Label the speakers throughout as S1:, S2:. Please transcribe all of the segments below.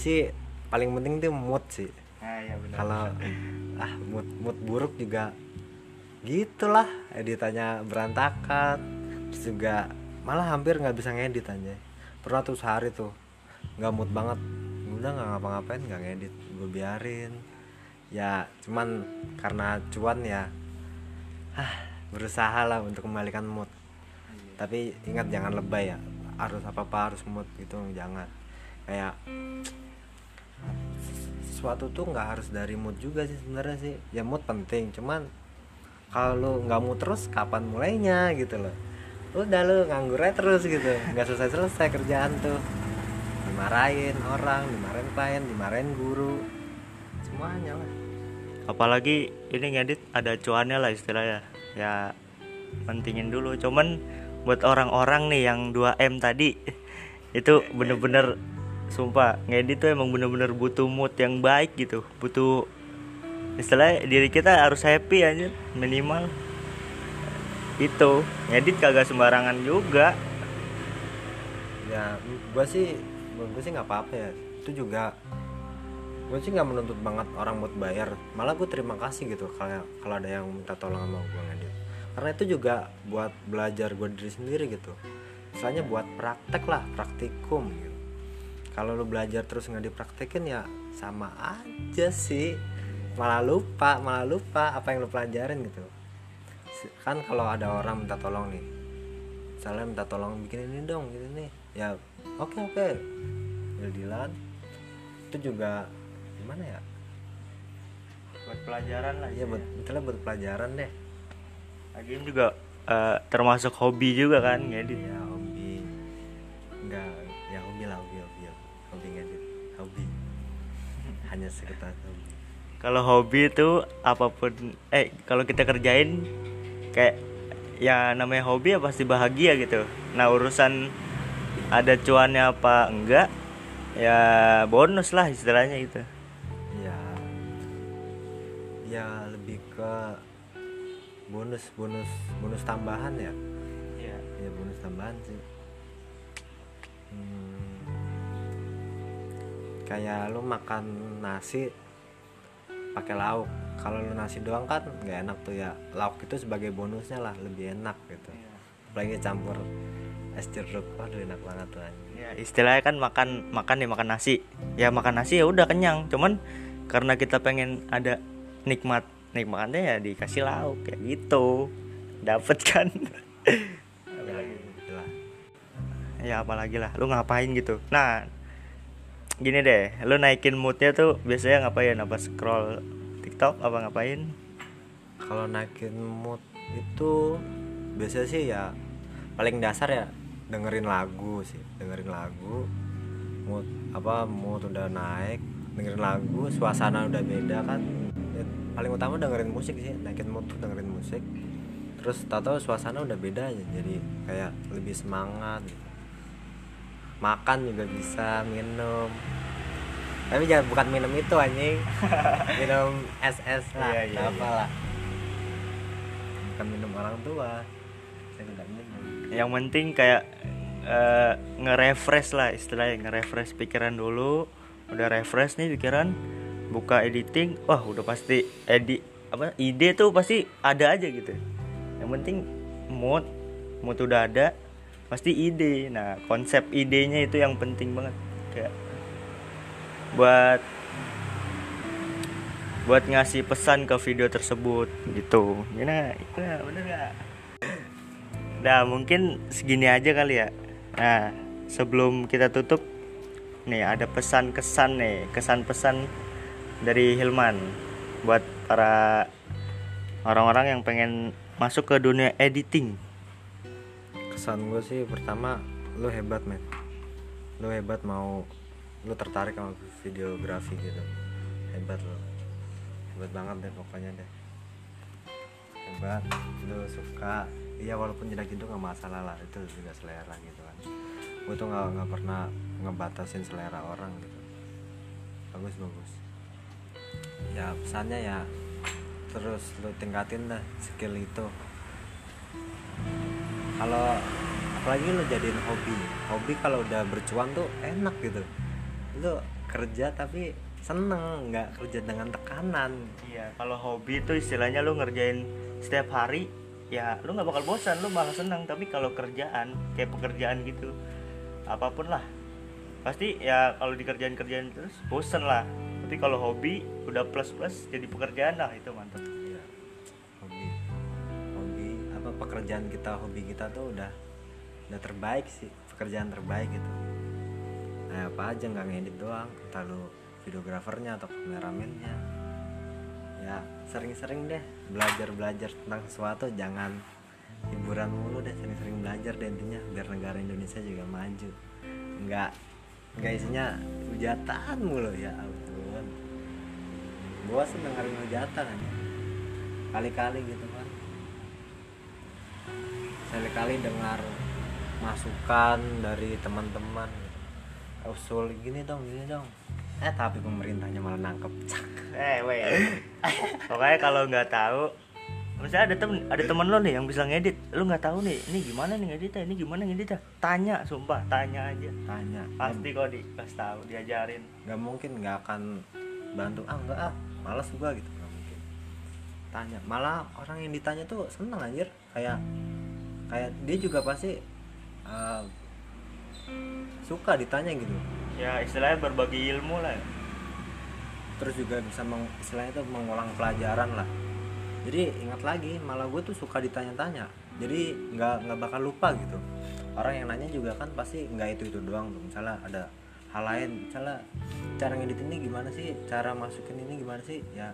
S1: sih paling penting tuh mood sih.
S2: Nah ya benar
S1: kalau ah mood mood buruk juga gitulah editannya berantakan. Terus juga malah hampir nggak bisa ngedit aja pernah tuh sehari tuh nggak mood banget. Udah nggak ngapa-ngapain nggak ngedit gue biarin. Ya cuman karena cuan ya ah berusaha lah untuk kembalikan mood. Tapi ingat jangan lebay ya. Harus apa apa harus mood gitu jangan. Kayak sesuatu tuh nggak harus dari mood juga sih sebenarnya sih. Ya mood penting cuman kalau nggak mood terus kapan mulainya gitu loh. Udah lu nganggur aja terus gitu. Nggak selesai selesai kerjaan tuh. Dimarahin orang dimarahin klien dimarahin guru. Semuanya lah.
S2: Apalagi ini ngedit ada cuannya lah istilahnya. Ya pentingin dulu. Cuman buat orang-orang nih yang 2M tadi itu bener-bener sumpah ngedit tuh emang bener-bener butuh mood yang baik gitu. Butuh istilahnya diri kita harus happy aja minimal. Itu ngedit kagak sembarangan juga.
S1: Ya gue sih gue sih nggak apa-apa ya. Itu juga gue sih nggak menuntut banget orang buat bayar. Malah gue terima kasih gitu kalau kalau ada yang minta tolong sama gue ngedit. Karena itu juga buat belajar gue diri sendiri gitu. Misalnya buat praktek lah praktikum gitu kalau lu belajar terus nggak dipraktekin ya sama aja sih. Malah lupa malah lupa apa yang lu pelajarin gitu. Kan kalau ada orang minta tolong nih misalnya minta tolong bikin ini dong gitu nih ya oke oke. Deal-dealan itu juga gimana ya?
S2: Buat pelajaran lah
S1: ya buat misalnya buat pelajaran deh.
S2: Lagi juga eh, termasuk hobi juga kan ngedit
S1: ya hanya hobi
S2: kalau hobi itu apa pun eh kalau kita kerjain kayak ya namanya hobi ya pasti bahagia gitu. Nah urusan ada cuannya apa enggak ya bonus lah istilahnya gitu.
S1: Ya ya lebih ke bonus bonus bonus tambahan ya?
S2: Iya.
S1: ya bonus tambahan sih. Hmm, kayak lu makan nasi pakai lauk. Kalau lu nasi doang kan nggak enak tuh ya. Lauk itu sebagai bonusnya lah lebih enak gitu. Apalagi campur es jeruk. Waduh enak banget tuh
S2: ya istilahnya kan makan makan nih makan nasi. Ya makan nasi ya udah kenyang. Cuman karena kita pengen ada nikmat nikmatnya ya dikasih lauk kayak gitu. Dapet kan?
S1: Ya, gitu lah.
S2: ya apalagi lah lu ngapain gitu? Nah gini deh lu naikin moodnya tuh biasanya ngapain? Apa scroll tiktok? Apa ngapain?
S1: Kalau naikin mood itu biasanya sih ya paling dasar ya dengerin lagu sih. Dengerin lagu mood apa mood udah naik dengerin lagu suasana udah beda kan. Ya, paling utama dengerin musik sih naikin mood tuh dengerin musik. Terus tahu suasana udah beda aja jadi kayak lebih semangat gitu. Makan juga bisa minum. Tapi jangan bukan minum itu anjing. Minum es es lah
S2: Iya, iya,
S1: apa
S2: iya.
S1: bukan minum orang tua. Saya tidak minum.
S2: Yang penting kayak eh, nge-refresh lah istilahnya nge-refresh pikiran dulu. Udah refresh nih pikiran buka editing wah udah pasti edit apa ide tuh pasti ada aja gitu. Yang penting mood mood udah ada pasti ide. Nah konsep idenya itu yang penting banget. Kayak buat buat ngasih pesan ke video tersebut gitu. Gimana gimana bener gak Nah mungkin segini aja kali ya. Nah sebelum kita tutup Nih ada pesan kesan nih Kesan pesan dari Hilman Buat para orang-orang yang pengen masuk ke dunia editing
S1: kesan gue sih pertama lu hebat men. Lu hebat mau lu tertarik sama videografi gitu. Hebat lu. Hebat banget deh pokoknya deh. Hebat. Lu suka. Iya walaupun jelek itu nggak masalah lah. Itu juga selera gitu kan. Gue tuh nggak nggak pernah ngebatasin selera orang gitu. Bagus bagus. Ya pesannya ya terus lu tingkatin dah skill itu kalau apalagi lu jadiin hobi. Hobi kalau udah bercuan tuh enak gitu. Lu kerja tapi seneng nggak kerja dengan tekanan.
S2: Iya kalau hobi itu istilahnya lu ngerjain setiap hari ya lu nggak bakal bosan lu malah senang tapi kalau kerjaan kayak pekerjaan gitu apa pun lah. Pasti ya kalau dikerjain kerjain terus bosan lah. Tapi kalau hobi udah plus plus jadi pekerjaan lah itu
S1: pekerjaan kita hobi kita tuh udah udah terbaik sih pekerjaan terbaik gitu. Nah apa aja nggak ngedit doang entah lu videografernya atau kameramennya. Ya sering-sering deh belajar-belajar tentang sesuatu jangan hiburan mulu deh sering-sering belajar deh intinya biar negara Indonesia juga maju. Nggak nggak isinya hujatan mulu ya ampun. Bosan dengerin hujatan kali-kali gitu kan kali-kali dengar masukan dari teman-teman. Usul gini dong gini dong. Eh tapi pemerintahnya malah nangkep. Cak.
S2: Eh weh. Pokoknya kalau nggak tahu misalnya ada temen ada temen lo nih yang bisa ngedit. Lu nggak tahu nih ini gimana nih ngeditnya ini gimana ngeditnya? Tanya sumpah tanya aja.
S1: Tanya.
S2: Pasti kok dikasih tahu diajarin.
S1: Nggak mungkin nggak akan bantu. Ah enggak ah malas gua gitu. Nggak mungkin. Tanya. Malah orang yang ditanya tuh seneng anjir. Kayak kayak dia juga pasti uh, suka ditanya gitu.
S2: Ya istilahnya berbagi ilmu lah. Ya.
S1: terus juga bisa meng, istilahnya tuh mengulang pelajaran lah. Jadi ingat lagi malah gue tuh suka ditanya-tanya. Jadi nggak nggak bakal lupa gitu. Orang yang nanya juga kan pasti nggak itu itu doang tuh. Misalnya ada hal lain misalnya cara ngedit ini gimana sih? Cara masukin ini gimana sih? Ya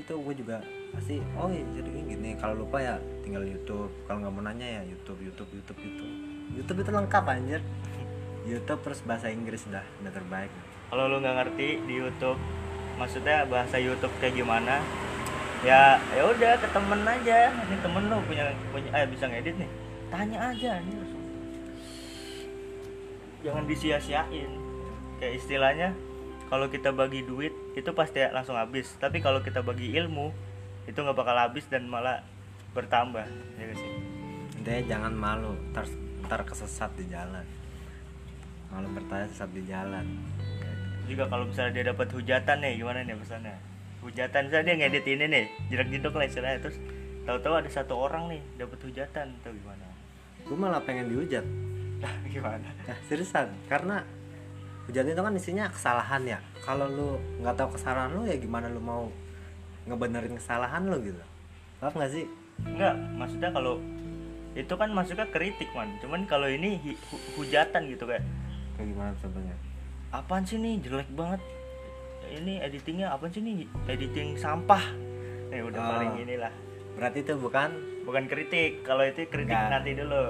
S1: gitu. Gue juga pasti oh iya jadi gini. Kalau lupa ya tinggal YouTube. Kalau nggak mau nanya ya YouTube YouTube YouTube YouTube. YouTube itu lengkap anjir. YouTube terus bahasa Inggris dah udah terbaik.
S2: Kalau lu nggak ngerti di YouTube maksudnya bahasa YouTube kayak gimana ya ya udah ke temen aja. Ini temen lu punya punya eh bisa ngedit nih. Tanya aja nih jangan disia-siain. Kayak istilahnya kalau kita bagi duit itu pasti langsung habis. Tapi kalau kita bagi ilmu itu nggak bakal habis dan malah bertambah ya gak sih?
S1: Intinya jangan malu ntar ntar kesesat di jalan. Malu bertanya sesat di jalan.
S2: Juga kalau misalnya dia dapat hujatan nih gimana nih pesannya? Hujatan misalnya dia ngedit ini nih jerak jedok lah istilahnya terus tahu-tahu ada satu orang nih dapat hujatan atau gimana?
S1: Gue malah pengen dihujat.
S2: Nah, gimana?
S1: Nah, seriusan karena hujat itu kan isinya kesalahan ya. Kalau lu nggak tahu kesalahan lu ya gimana lu mau ngebenerin kesalahan lu gitu. Paham nggak sih?
S2: Enggak maksudnya kalau itu kan masuknya kritik man. Cuman kalau ini hu- hujatan gitu kayak
S1: kayak gimana contohnya?
S2: Apaan sih nih? Jelek banget. Ini editingnya apa sih nih? Editing sampah. Nih udah
S1: Oh.
S2: paling inilah.
S1: Berarti itu bukan?
S2: Bukan kritik. Kalau itu kritik
S1: Enggak.
S2: nanti dulu.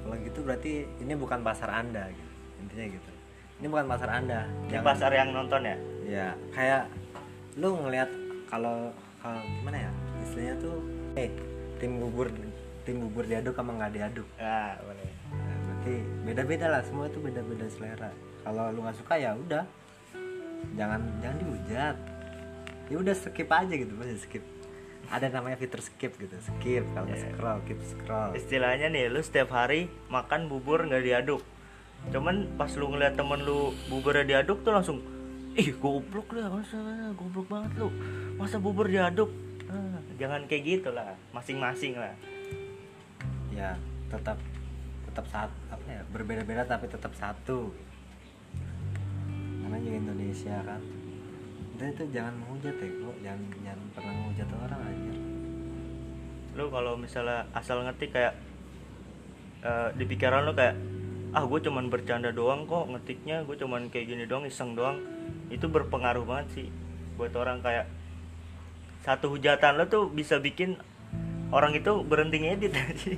S1: Kalau gitu berarti ini bukan pasar anda gitu. Intinya gitu. Ini bukan pasar anda.
S2: Di pasar yang nonton ya?
S1: Ya kayak lu ngelihat kalau kalau gimana ya istilahnya tuh eh tim bubur tim bubur diaduk sama nggak diaduk.
S2: Nah boleh.
S1: Nah, berarti beda-beda lah semua itu beda-beda selera. Kalau lu nggak suka ya udah. Jangan jangan dihujat. Ya udah skip aja gitu pasti skip. Ada namanya fitur skip gitu skip. Kalau
S2: Iya.
S1: scroll keep scroll.
S2: Istilahnya nih lu setiap hari makan bubur nggak diaduk. Cuman pas lu ngeliat temen lu buburnya diaduk tuh langsung ih goblok lu masa goblok banget lu. Masa bubur diaduk? Ah, jangan kayak gitu lah masing-masing lah.
S1: Ya tetap tetap saat apa ya berbeda-beda tapi tetap satu. Namanya juga Indonesia kan dan itu jangan menghujat ya kok jangan jangan pernah menghujat orang aja
S2: lu kalau misalnya asal ngetik kayak eh, di pikiran lu kayak ah gue cuman bercanda doang kok ngetiknya. Gue cuman kayak gini doang iseng doang itu berpengaruh banget sih buat orang kayak satu hujatan lo tuh bisa bikin orang itu berhenti ngedit. Sih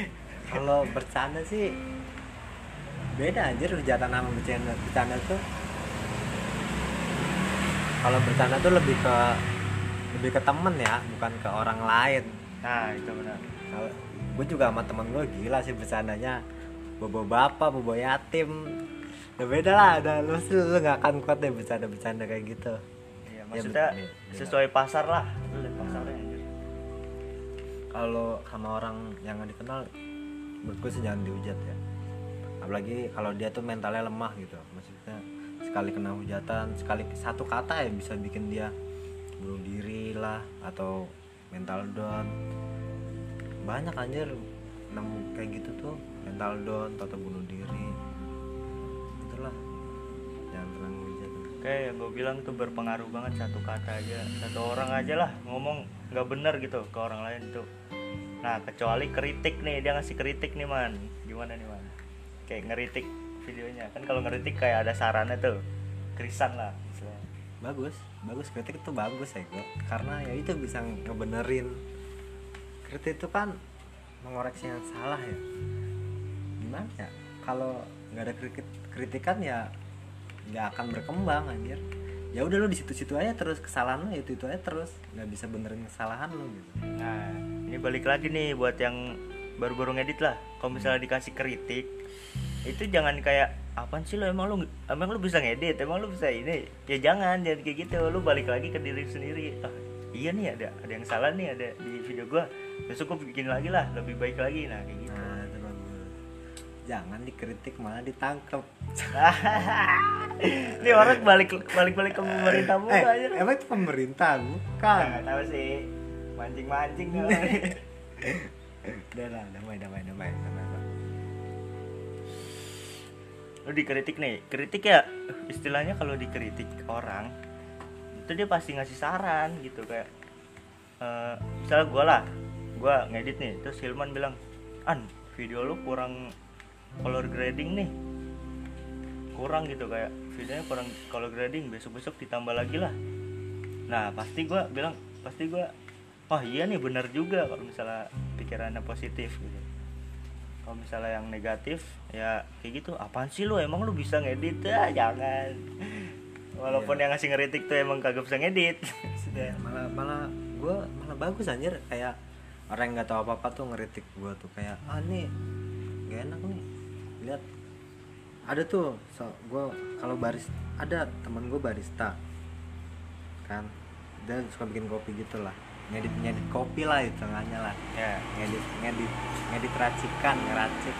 S1: kalau bercanda sih beda anjir hujatan sama bercanda. Bercanda tuh kalau bercanda tuh lebih ke lebih ke temen ya bukan ke orang lain.
S2: Nah itu benar.
S1: Kalau gue juga sama temen gue gila sih bercandanya. Bobo bapak bobo yatim udah beda lah udah lu sih lu gak akan kuat deh bercanda bercanda kayak gitu.
S2: Iya,
S1: Ya,
S2: maksudnya
S1: bener.
S2: sesuai pasar lah pasarnya anjir.
S1: Kalau sama orang yang gak dikenal menurut gue sih jangan dihujat ya. Apalagi kalau dia tuh mentalnya lemah gitu maksudnya sekali kena hujatan sekali satu kata ya bisa bikin dia bunuh diri lah atau mental down. Banyak anjir nemu kayak gitu tuh mental down atau bunuh diri jangan pernah hujat
S2: kayak yang gue bilang tuh berpengaruh banget satu kata aja. Satu orang aja lah ngomong nggak bener gitu ke orang lain tuh. Nah kecuali kritik nih dia ngasih kritik nih man. Gimana nih man? Kayak ngeritik videonya. Kan kalau ngeritik kayak ada sarannya tuh krisan lah misalnya
S1: bagus bagus. Kritik itu bagus ya gue karena ya itu bisa ngebenerin. Kritik itu kan mengoreksi yang salah ya. Gimana ya? Kalau nggak ada kritik kritikan ya nggak akan berkembang anjir. Ya udah lo di situ-situ aja terus kesalahan lo itu itu aja terus. Nggak bisa benerin kesalahan lo gitu.
S2: Nah ini balik lagi nih buat yang baru-baru ngedit lah. Kalau misalnya dikasih kritik itu jangan kayak apaan sih lo emang lo emang lo bisa ngedit? Emang lo bisa ini? Ya jangan jangan kayak gitu. Lo balik lagi ke diri sendiri. Ah, iya nih ada ada yang salah nih ada di video gua. Besok gua bikin lagi lah lebih baik lagi. Nah kayak gitu
S1: jangan dikritik malah ditangkep.
S2: Ini orang balik balik balik ke pemerintah mulu
S1: eh,
S2: aja.
S1: emang itu pemerintah bukan?
S2: Nggak tahu sih. Mancing mancing
S1: udah lah damai damai damai damai
S2: lu dikritik nih. Kritik ya istilahnya kalau dikritik orang itu dia pasti ngasih saran gitu kayak eh misalnya gue lah gue ngedit nih terus Hilman bilang an video lu kurang color grading nih. Kurang gitu kayak videonya kurang color grading besok besok ditambah lagi lah. Nah pasti gue bilang pasti gue wah iya nih bener juga kalau misalnya pikirannya positif gitu. Kalau misalnya yang negatif ya kayak gitu apaan sih lu? Emang lu bisa ngedit? Ya jangan. Walaupun yang ngasih ngeritik tuh emang kagak bisa ngedit. Sudah
S1: malah malah gue malah bagus anjir. Kayak orang nggak tahu apa apa tuh ngeritik gue tuh. Kayak ah nih gak enak nih lihat. Ada tuh so, gue kalau baris ada temen gue barista. Kan? Dia suka bikin kopi gitu lah. Ngedit ngedit kopi lah itu tengahnya lah.
S2: Ya
S1: ngedit ngedit ngedit racikan ngeracik.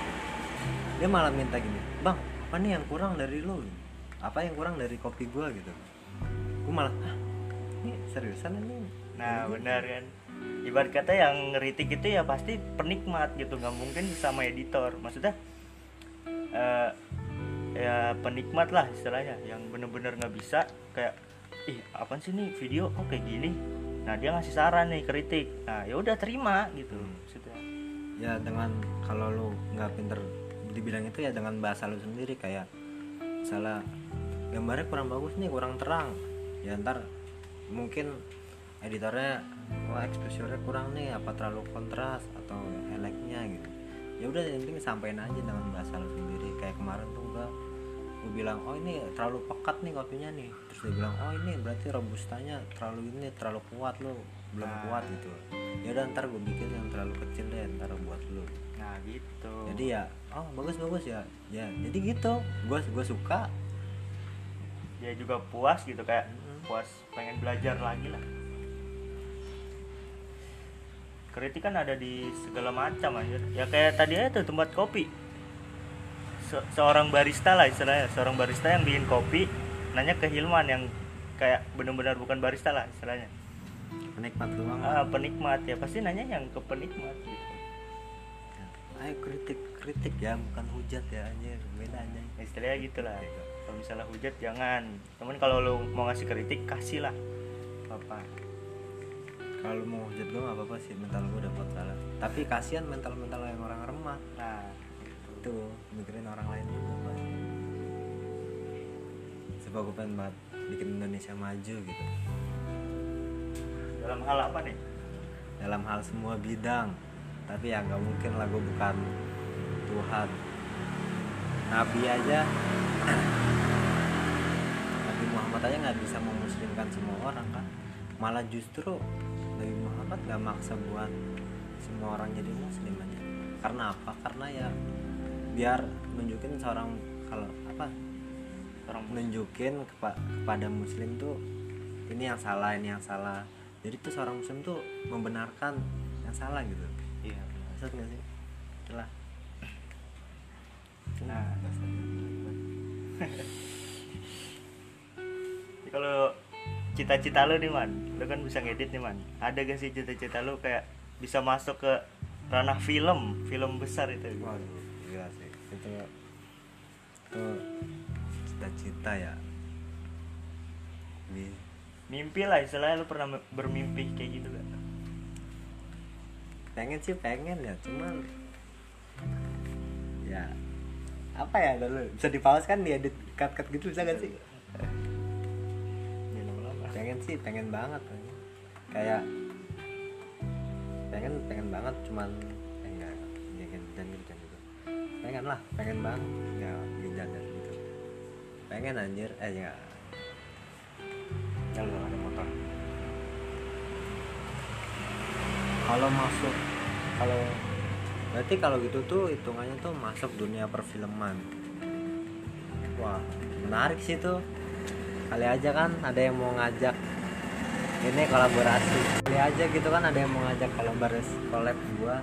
S1: Dia malah minta gini bang apa nih yang kurang dari lo apa yang kurang dari kopi gua? gitu. Gue malah ah ini seriusan ini?
S2: Nah benar kan? Ibarat kata yang ngeritik itu ya pasti penikmat gitu. Nggak mungkin sama editor. Maksudnya eh, ya penikmat lah istilahnya yang bener-bener nggak bisa kayak ih apa sih nih video kok kayak gini? Nah dia ngasih saran nih kritik. Nah ya udah terima gitu. Maksudnya.
S1: Ya dengan kalau lu nggak pinter dibilang itu ya dengan bahasa lu sendiri kayak salah gambarnya kurang bagus nih kurang terang. Ya ntar mungkin editornya wah exposure kurang nih apa terlalu kontras atau highlightnya gitu ya udah yang penting sampein aja dengan bahasa lu sendiri. Kayak kemarin tuh gua gue bilang oh ini terlalu pekat nih kopinya nih. Terus dia bilang oh ini berarti robustanya terlalu ini terlalu kuat lo belum
S2: Nah.
S1: kuat gitu. Ya udah ntar gue bikin yang terlalu kecil deh ntar buat lu.
S2: Nah gitu.
S1: Jadi ya oh bagus bagus ya. Ya jadi gitu. Gue gue suka.
S2: Dia juga puas gitu kayak
S1: Mm-mm.
S2: puas pengen belajar lagi lah kritik kan ada di segala macam anjir. Ya kayak tadi aja tuh tempat kopi. Se- seorang barista lah istilahnya. Seorang barista yang bikin kopi nanya ke Hilman yang kayak benar-benar bukan barista lah istilahnya.
S1: Penikmat doang.
S2: Ah, penikmat. Ya pasti nanya yang ke penikmat gitu.
S1: Ayo kritik kritik ya bukan hujat ya anjir. Beda aja
S2: istilahnya gitu lah kalau misalnya hujat jangan. Temen kalau lu mau ngasih kritik kasih lah. Apa
S1: kalau mau hujat gue apa-apa sih mental gue udah kuat salah tapi kasihan mental mental yang orang remah.
S2: Nah
S1: itu mikirin orang lain juga Pak. sebab gue pengen banget bikin Indonesia maju gitu.
S2: Dalam hal apa nih?
S1: Dalam hal semua bidang. Tapi ya nggak mungkin lah gue bukan Tuhan. Nabi aja. Nabi Muhammad aja nggak bisa memuslimkan semua orang kan? Malah justru Muhammad nggak maksa buat semua orang jadi muslim aja? Karena apa? Karena ya biar nunjukin seorang kalau apa?
S2: Orang
S1: nunjukin kepa- kepada muslim tuh ini yang salah ini yang salah. Jadi tuh seorang muslim tuh membenarkan yang salah gitu.
S2: Iya.
S1: Maksud nggak sih? Lah
S2: nah kalau cita-cita lu nih man. Lu kan bisa ngedit nih man. Ada gak sih cita-cita lu kayak bisa masuk ke ranah film film besar itu?
S1: Waduh, gila sih. Itu itu cita-cita ya.
S2: Mimpi lah istilahnya lu pernah bermimpi kayak gitu gak?
S1: Pengen sih pengen ya. Cuman ya apa ya dulu bisa dipaus kan diedit cut cut gitu bisa gak sih pengen sih pengen banget kayak pengen pengen banget cuman eh, enggak jangan jangan gitu jangan gitu. Pengen lah pengen banget ya jangan gitu. Pengen anjir eh ya.
S2: Ya ada motor.
S1: Kalau masuk kalau berarti kalau gitu tuh hitungannya tuh masuk dunia perfilman. Wah menarik sih tuh kali aja kan ada yang mau ngajak ini kolaborasi. Kali aja gitu kan ada yang mau ngajak kolaborasi collab gua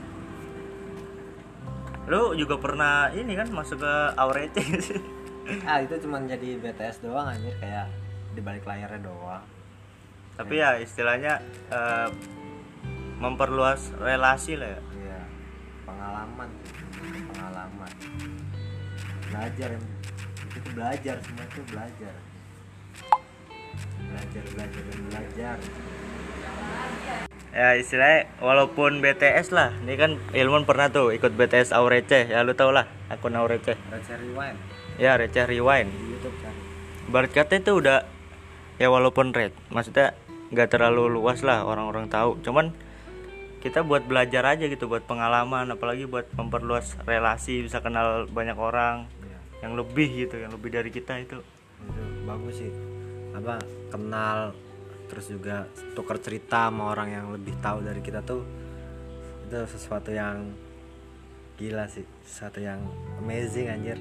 S2: lu juga pernah ini kan masuk ke Aurece
S1: ah itu cuman jadi BTS doang anjir. Kayak di balik layarnya doang.
S2: Tapi ya istilahnya eh, memperluas relasi lah ya.
S1: Iya pengalaman. Pengalaman. Belajar itu belajar semua itu belajar belajar belajar dan belajar.
S2: Ya istilahnya walaupun BTS lah. Ini kan Ilman pernah tuh ikut BTS Aurece ya lu tau lah akun Aurece
S1: Receh rewind.
S2: Ya Receh Rewind.
S1: Di YouTube kan.
S2: Barat itu udah ya walaupun red maksudnya nggak terlalu luas lah orang-orang tahu. Cuman kita buat belajar aja gitu buat pengalaman. Apalagi buat memperluas relasi bisa kenal banyak orang.
S1: Iya.
S2: yang lebih gitu yang lebih dari kita itu.
S1: Itu bagus sih apa kenal terus juga tukar cerita sama orang yang lebih tahu dari kita tuh itu sesuatu yang gila sih sesuatu yang amazing anjir.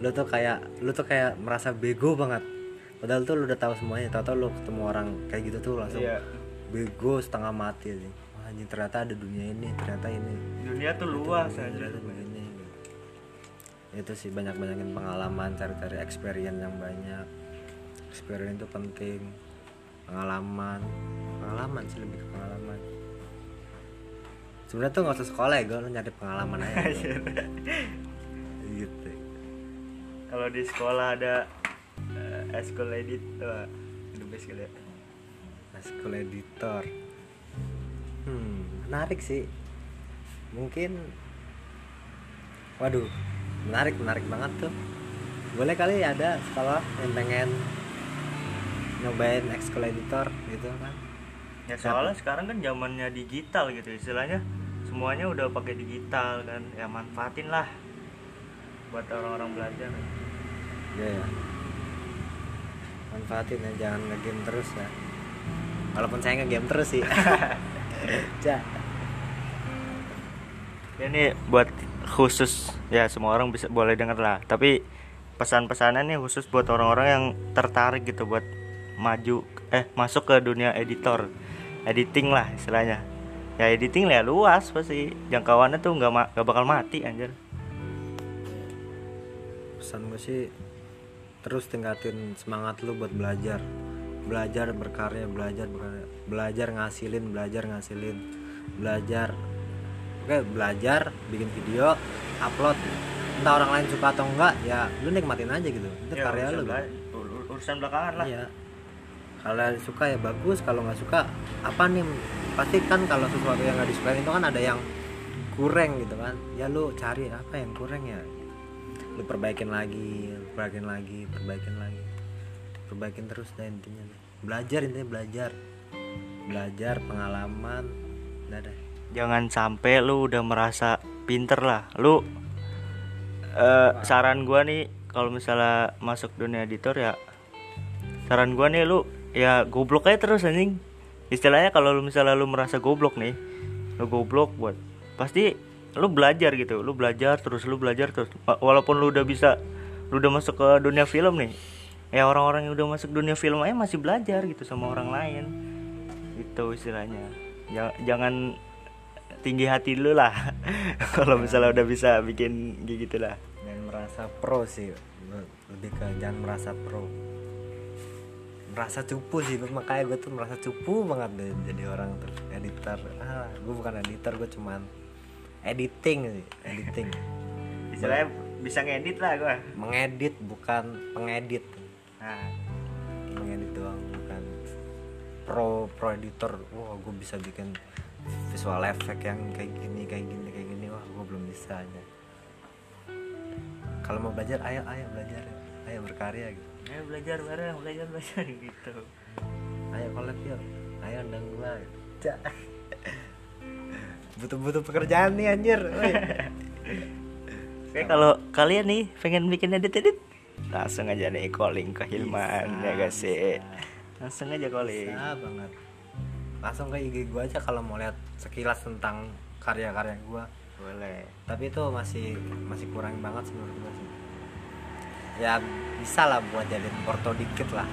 S1: Lu tuh kayak lu tuh kayak merasa bego banget. Padahal tuh lu udah tahu semuanya tau tau lu ketemu orang kayak gitu tuh langsung
S2: Iya.
S1: bego setengah mati sih. Wah, anjing ternyata ada dunia ini ternyata ini.
S2: Dunia tuh luas aja
S1: ternyata begini gitu. itu sih banyak banyakin pengalaman cari-cari experience yang banyak experience itu penting. Pengalaman. Pengalaman sih lebih ke pengalaman. Sebenarnya tuh nggak usah sekolah ya gue lu nyari pengalaman aja gitu.
S2: Kalau di sekolah ada eh, eskul edit wah the best kali ya?
S1: Nah, school editor. Hmm menarik sih. Mungkin waduh menarik menarik banget tuh. Boleh kali ada sekolah yang pengen nyobain ekskul editor gitu kan.
S2: Ya soalnya sekarang kan zamannya digital gitu istilahnya semuanya udah pakai digital kan. Ya manfaatin lah buat orang-orang belajar.
S1: Iya ya manfaatin ya jangan ngegame terus ya. Walaupun saya ngegame terus sih. Ja
S2: ini buat khusus ya semua orang bisa boleh denger lah. Tapi pesan-pesannya nih khusus buat orang-orang yang tertarik gitu buat maju eh masuk ke dunia editor. Editing lah istilahnya. Ya editing lah luas pasti. Jangkauannya tuh nggak ma- nggak bakal mati anjir.
S1: Pesan gue sih terus tingkatin semangat lu buat belajar. Belajar berkarya belajar berkarya. Belajar ngasilin belajar ngasilin. Belajar oke belajar bikin video upload. Entah orang lain suka atau enggak ya lu nikmatin aja gitu. Itu
S2: Ya,
S1: karya lu
S2: bela- urusan belakangan lah.
S1: Iya kalau yang suka ya bagus kalau nggak suka apa nih? Pasti kan kalau sesuatu yang nggak disukai itu kan ada yang kurang gitu kan. Ya lu cari apa yang kurang ya. Lu perbaikin lagi perbaikin lagi perbaikin lagi. Perbaikin terus deh intinya. Belajar intinya belajar. Belajar pengalaman. Udah deh.
S2: Jangan sampai lu udah merasa pinter lah. Lu eh, saran gua nih kalau misalnya masuk dunia editor ya saran gua nih lu ya goblok aja terus anjing. Istilahnya kalau lu misalnya lu merasa goblok nih lu goblok buat pasti lu belajar gitu. Lu belajar terus lu belajar terus. Wa- walaupun lu udah bisa lu udah masuk ke dunia film nih ya orang-orang yang udah masuk dunia film aja masih belajar gitu sama orang lain. Itu istilahnya. Ja- jangan tinggi hati lu lah. Kalau misalnya udah bisa bikin gitu lah
S1: dan merasa pro sih. Lebih ke jangan merasa pro merasa cupu sih makanya gue tuh merasa cupu banget deh jadi orang editor. Ah gue bukan editor gue cuman editing sih editing.
S2: Istilahnya bisa ngedit lah gua.
S1: Mengedit bukan pengedit.
S2: Nah
S1: mengedit doang bukan. Pro pro editor. Wah gue bisa bikin visual effect yang kayak gini kayak gini kayak gini. Wah gue belum bisa aja. Kalau mau belajar ayo ayo belajar. Ayo berkarya gitu
S2: ayo belajar bareng belajar belajar gitu.
S1: Ayo collab yuk. Ayo undang gua. Cak. butuh-butuh pekerjaan nih anjir.
S2: Oke kalau kalian nih pengen bikin edit-edit langsung aja nih calling ke Hilman
S1: Bisa,
S2: ya guys sih? Langsung aja calling.
S1: Bisa banget. Langsung ke IG gua aja kalau mau lihat sekilas tentang karya-karya gua.
S2: Boleh.
S1: Tapi itu masih masih kurang banget menurut gua sih ya bisa lah buat jadi porto dikit lah.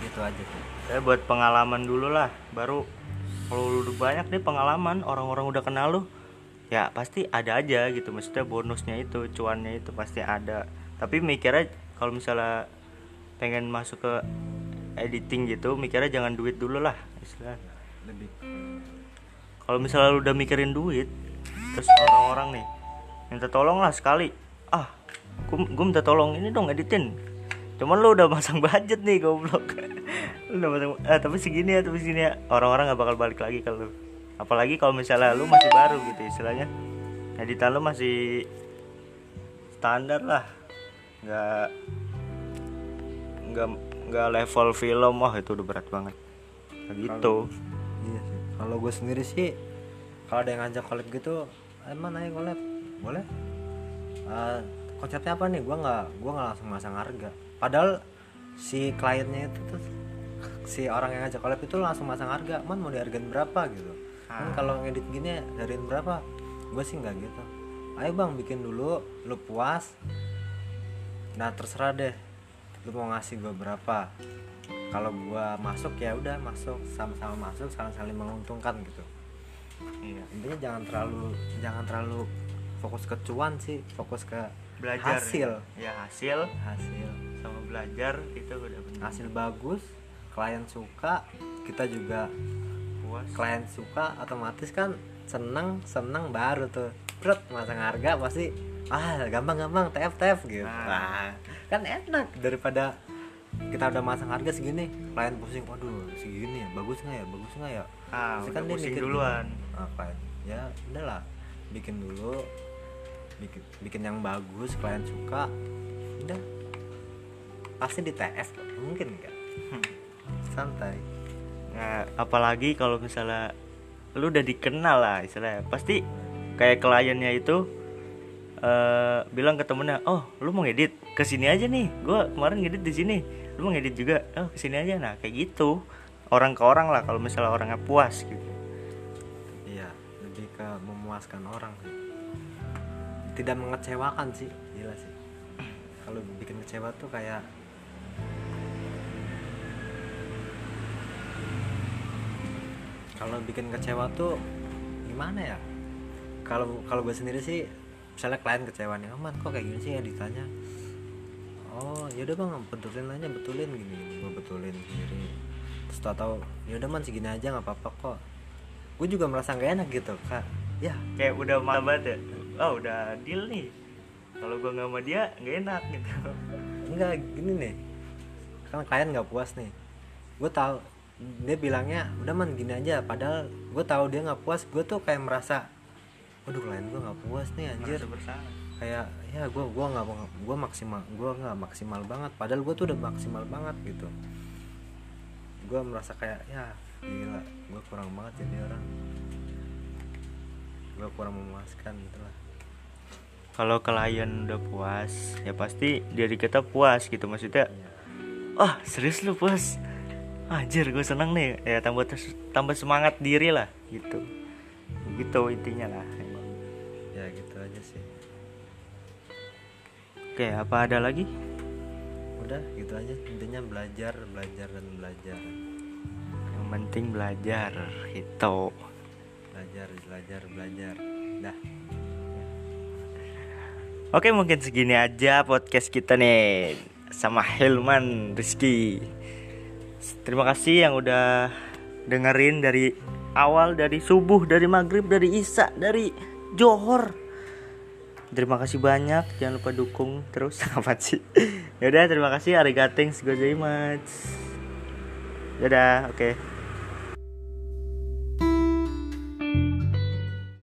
S1: Gitu aja. Tuh
S2: saya buat pengalaman dulu lah. Baru kalau lu udah banyak nih pengalaman orang-orang udah kenal lu ya pasti ada aja gitu. Maksudnya bonusnya itu cuannya itu pasti ada. Tapi mikirnya kalau misalnya pengen masuk ke editing gitu mikirnya jangan duit dulu lah istilah
S1: lebih.
S2: Kalau misalnya lu udah mikirin duit terus orang-orang nih minta tolong lah sekali. Ah gue minta tolong ini dong editin. Cuman lu udah masang budget nih goblok. Lu udah masang ah, tapi segini ya tapi segini ya. Orang-orang nggak bakal balik lagi ke lu. Apalagi kalau misalnya lu masih baru gitu istilahnya. Editan lu masih standar lah. Nggak nggak nggak level film wah itu udah berat banget. Gitu.
S1: Iya sih. Kalau gue sendiri sih, kalau ada yang ngajak collab gitu, emang ayo collab, boleh. Eh, konsepnya apa nih? Gue nggak, gue nggak langsung masang harga. Padahal si kliennya itu tuh, si orang yang ngajak collab itu langsung masang harga. Man mau dihargain berapa gitu? Kan
S2: Ah.
S1: kalau ngedit gini dariin berapa? Gue sih nggak gitu. Ayo bang bikin dulu, lu puas. Nah terserah deh, lu mau ngasih gue berapa kalau gua masuk ya udah masuk sama-sama masuk saling-saling menguntungkan gitu
S2: iya
S1: intinya jangan terlalu jangan terlalu fokus ke cuan sih fokus ke
S2: belajar
S1: hasil.
S2: ya hasil.
S1: Hasil.
S2: Sama belajar itu udah benar
S1: hasil bagus klien suka kita juga
S2: puas.
S1: klien suka otomatis kan seneng seneng baru tuh. Brut, masang harga pasti ah gampang-gampang tf tf gitu.
S2: Nah.
S1: nah, kan enak daripada kita udah masang harga segini klien pusing waduh segini ya bagus nggak ya bagus nggak ya?
S2: Ah udah
S1: dia
S2: pusing
S1: mikir
S2: duluan.
S1: Apa ya udahlah bikin dulu bikin bikin yang bagus klien suka udah. Pasti di TF mungkin kan santai.
S2: Nah apalagi kalau misalnya lu udah dikenal lah istilahnya. Pasti kayak kliennya itu eh, bilang ke temennya oh lu mau ngedit? Ke sini aja nih. Gua kemarin ngedit di sini. Lu mau ngedit juga? Oh ke sini aja. Nah kayak gitu. Orang ke orang lah kalau misalnya orangnya puas gitu.
S1: Iya lebih ke memuaskan orang sih tidak mengecewakan sih. Gila sih. Kalau bikin kecewa tuh kayak kalau bikin kecewa tuh gimana ya? Kalau kalau gue sendiri sih misalnya klien kecewa nih aman kok kayak gini sih ya ditanya. Oh yaudah bang betulin aja betulin. Gini, gue betulin sendiri. Terus tau tau yaudah man segini aja nggak apa-apa kok. Gue juga merasa gak enak gitu kak. Ya
S2: kayak udah malah banget ya oh udah deal nih. Kalau gua nggak sama dia nggak enak gitu.
S1: Enggak gini nih. Kan klien nggak puas nih. Gue tahu dia bilangnya udah man gini aja. Padahal gue tahu dia nggak puas. Gue tuh kayak merasa waduh klien gue nggak puas nih anjir. Kayak ya gue gua nggak gue maksimal gue nggak maksimal banget. Padahal gue tuh udah maksimal banget gitu. Gue merasa kayak ya gila gue kurang banget jadi orang. Gue kurang memuaskan gitu lah
S2: kalau klien udah puas ya pasti diri kita puas gitu. Maksudnya wah serius lu puas? Anjir gue seneng nih. Ya tambah tambah semangat diri lah gitu. Gitu intinya lah
S1: ya gitu aja sih.
S2: Oke apa ada lagi?
S1: Udah gitu aja. Intinya belajar belajar dan belajar.
S2: Yang penting belajar itu
S1: belajar belajar belajar. Dah
S2: oke mungkin segini aja podcast kita nih sama Hilman Rizky. Terima kasih yang udah dengerin dari awal dari subuh dari maghrib dari isya dari johor. Terima kasih banyak jangan lupa dukung terus. Apa sih? Yaudah terima kasih. Arigatings gozaimasu dadah oke. okay.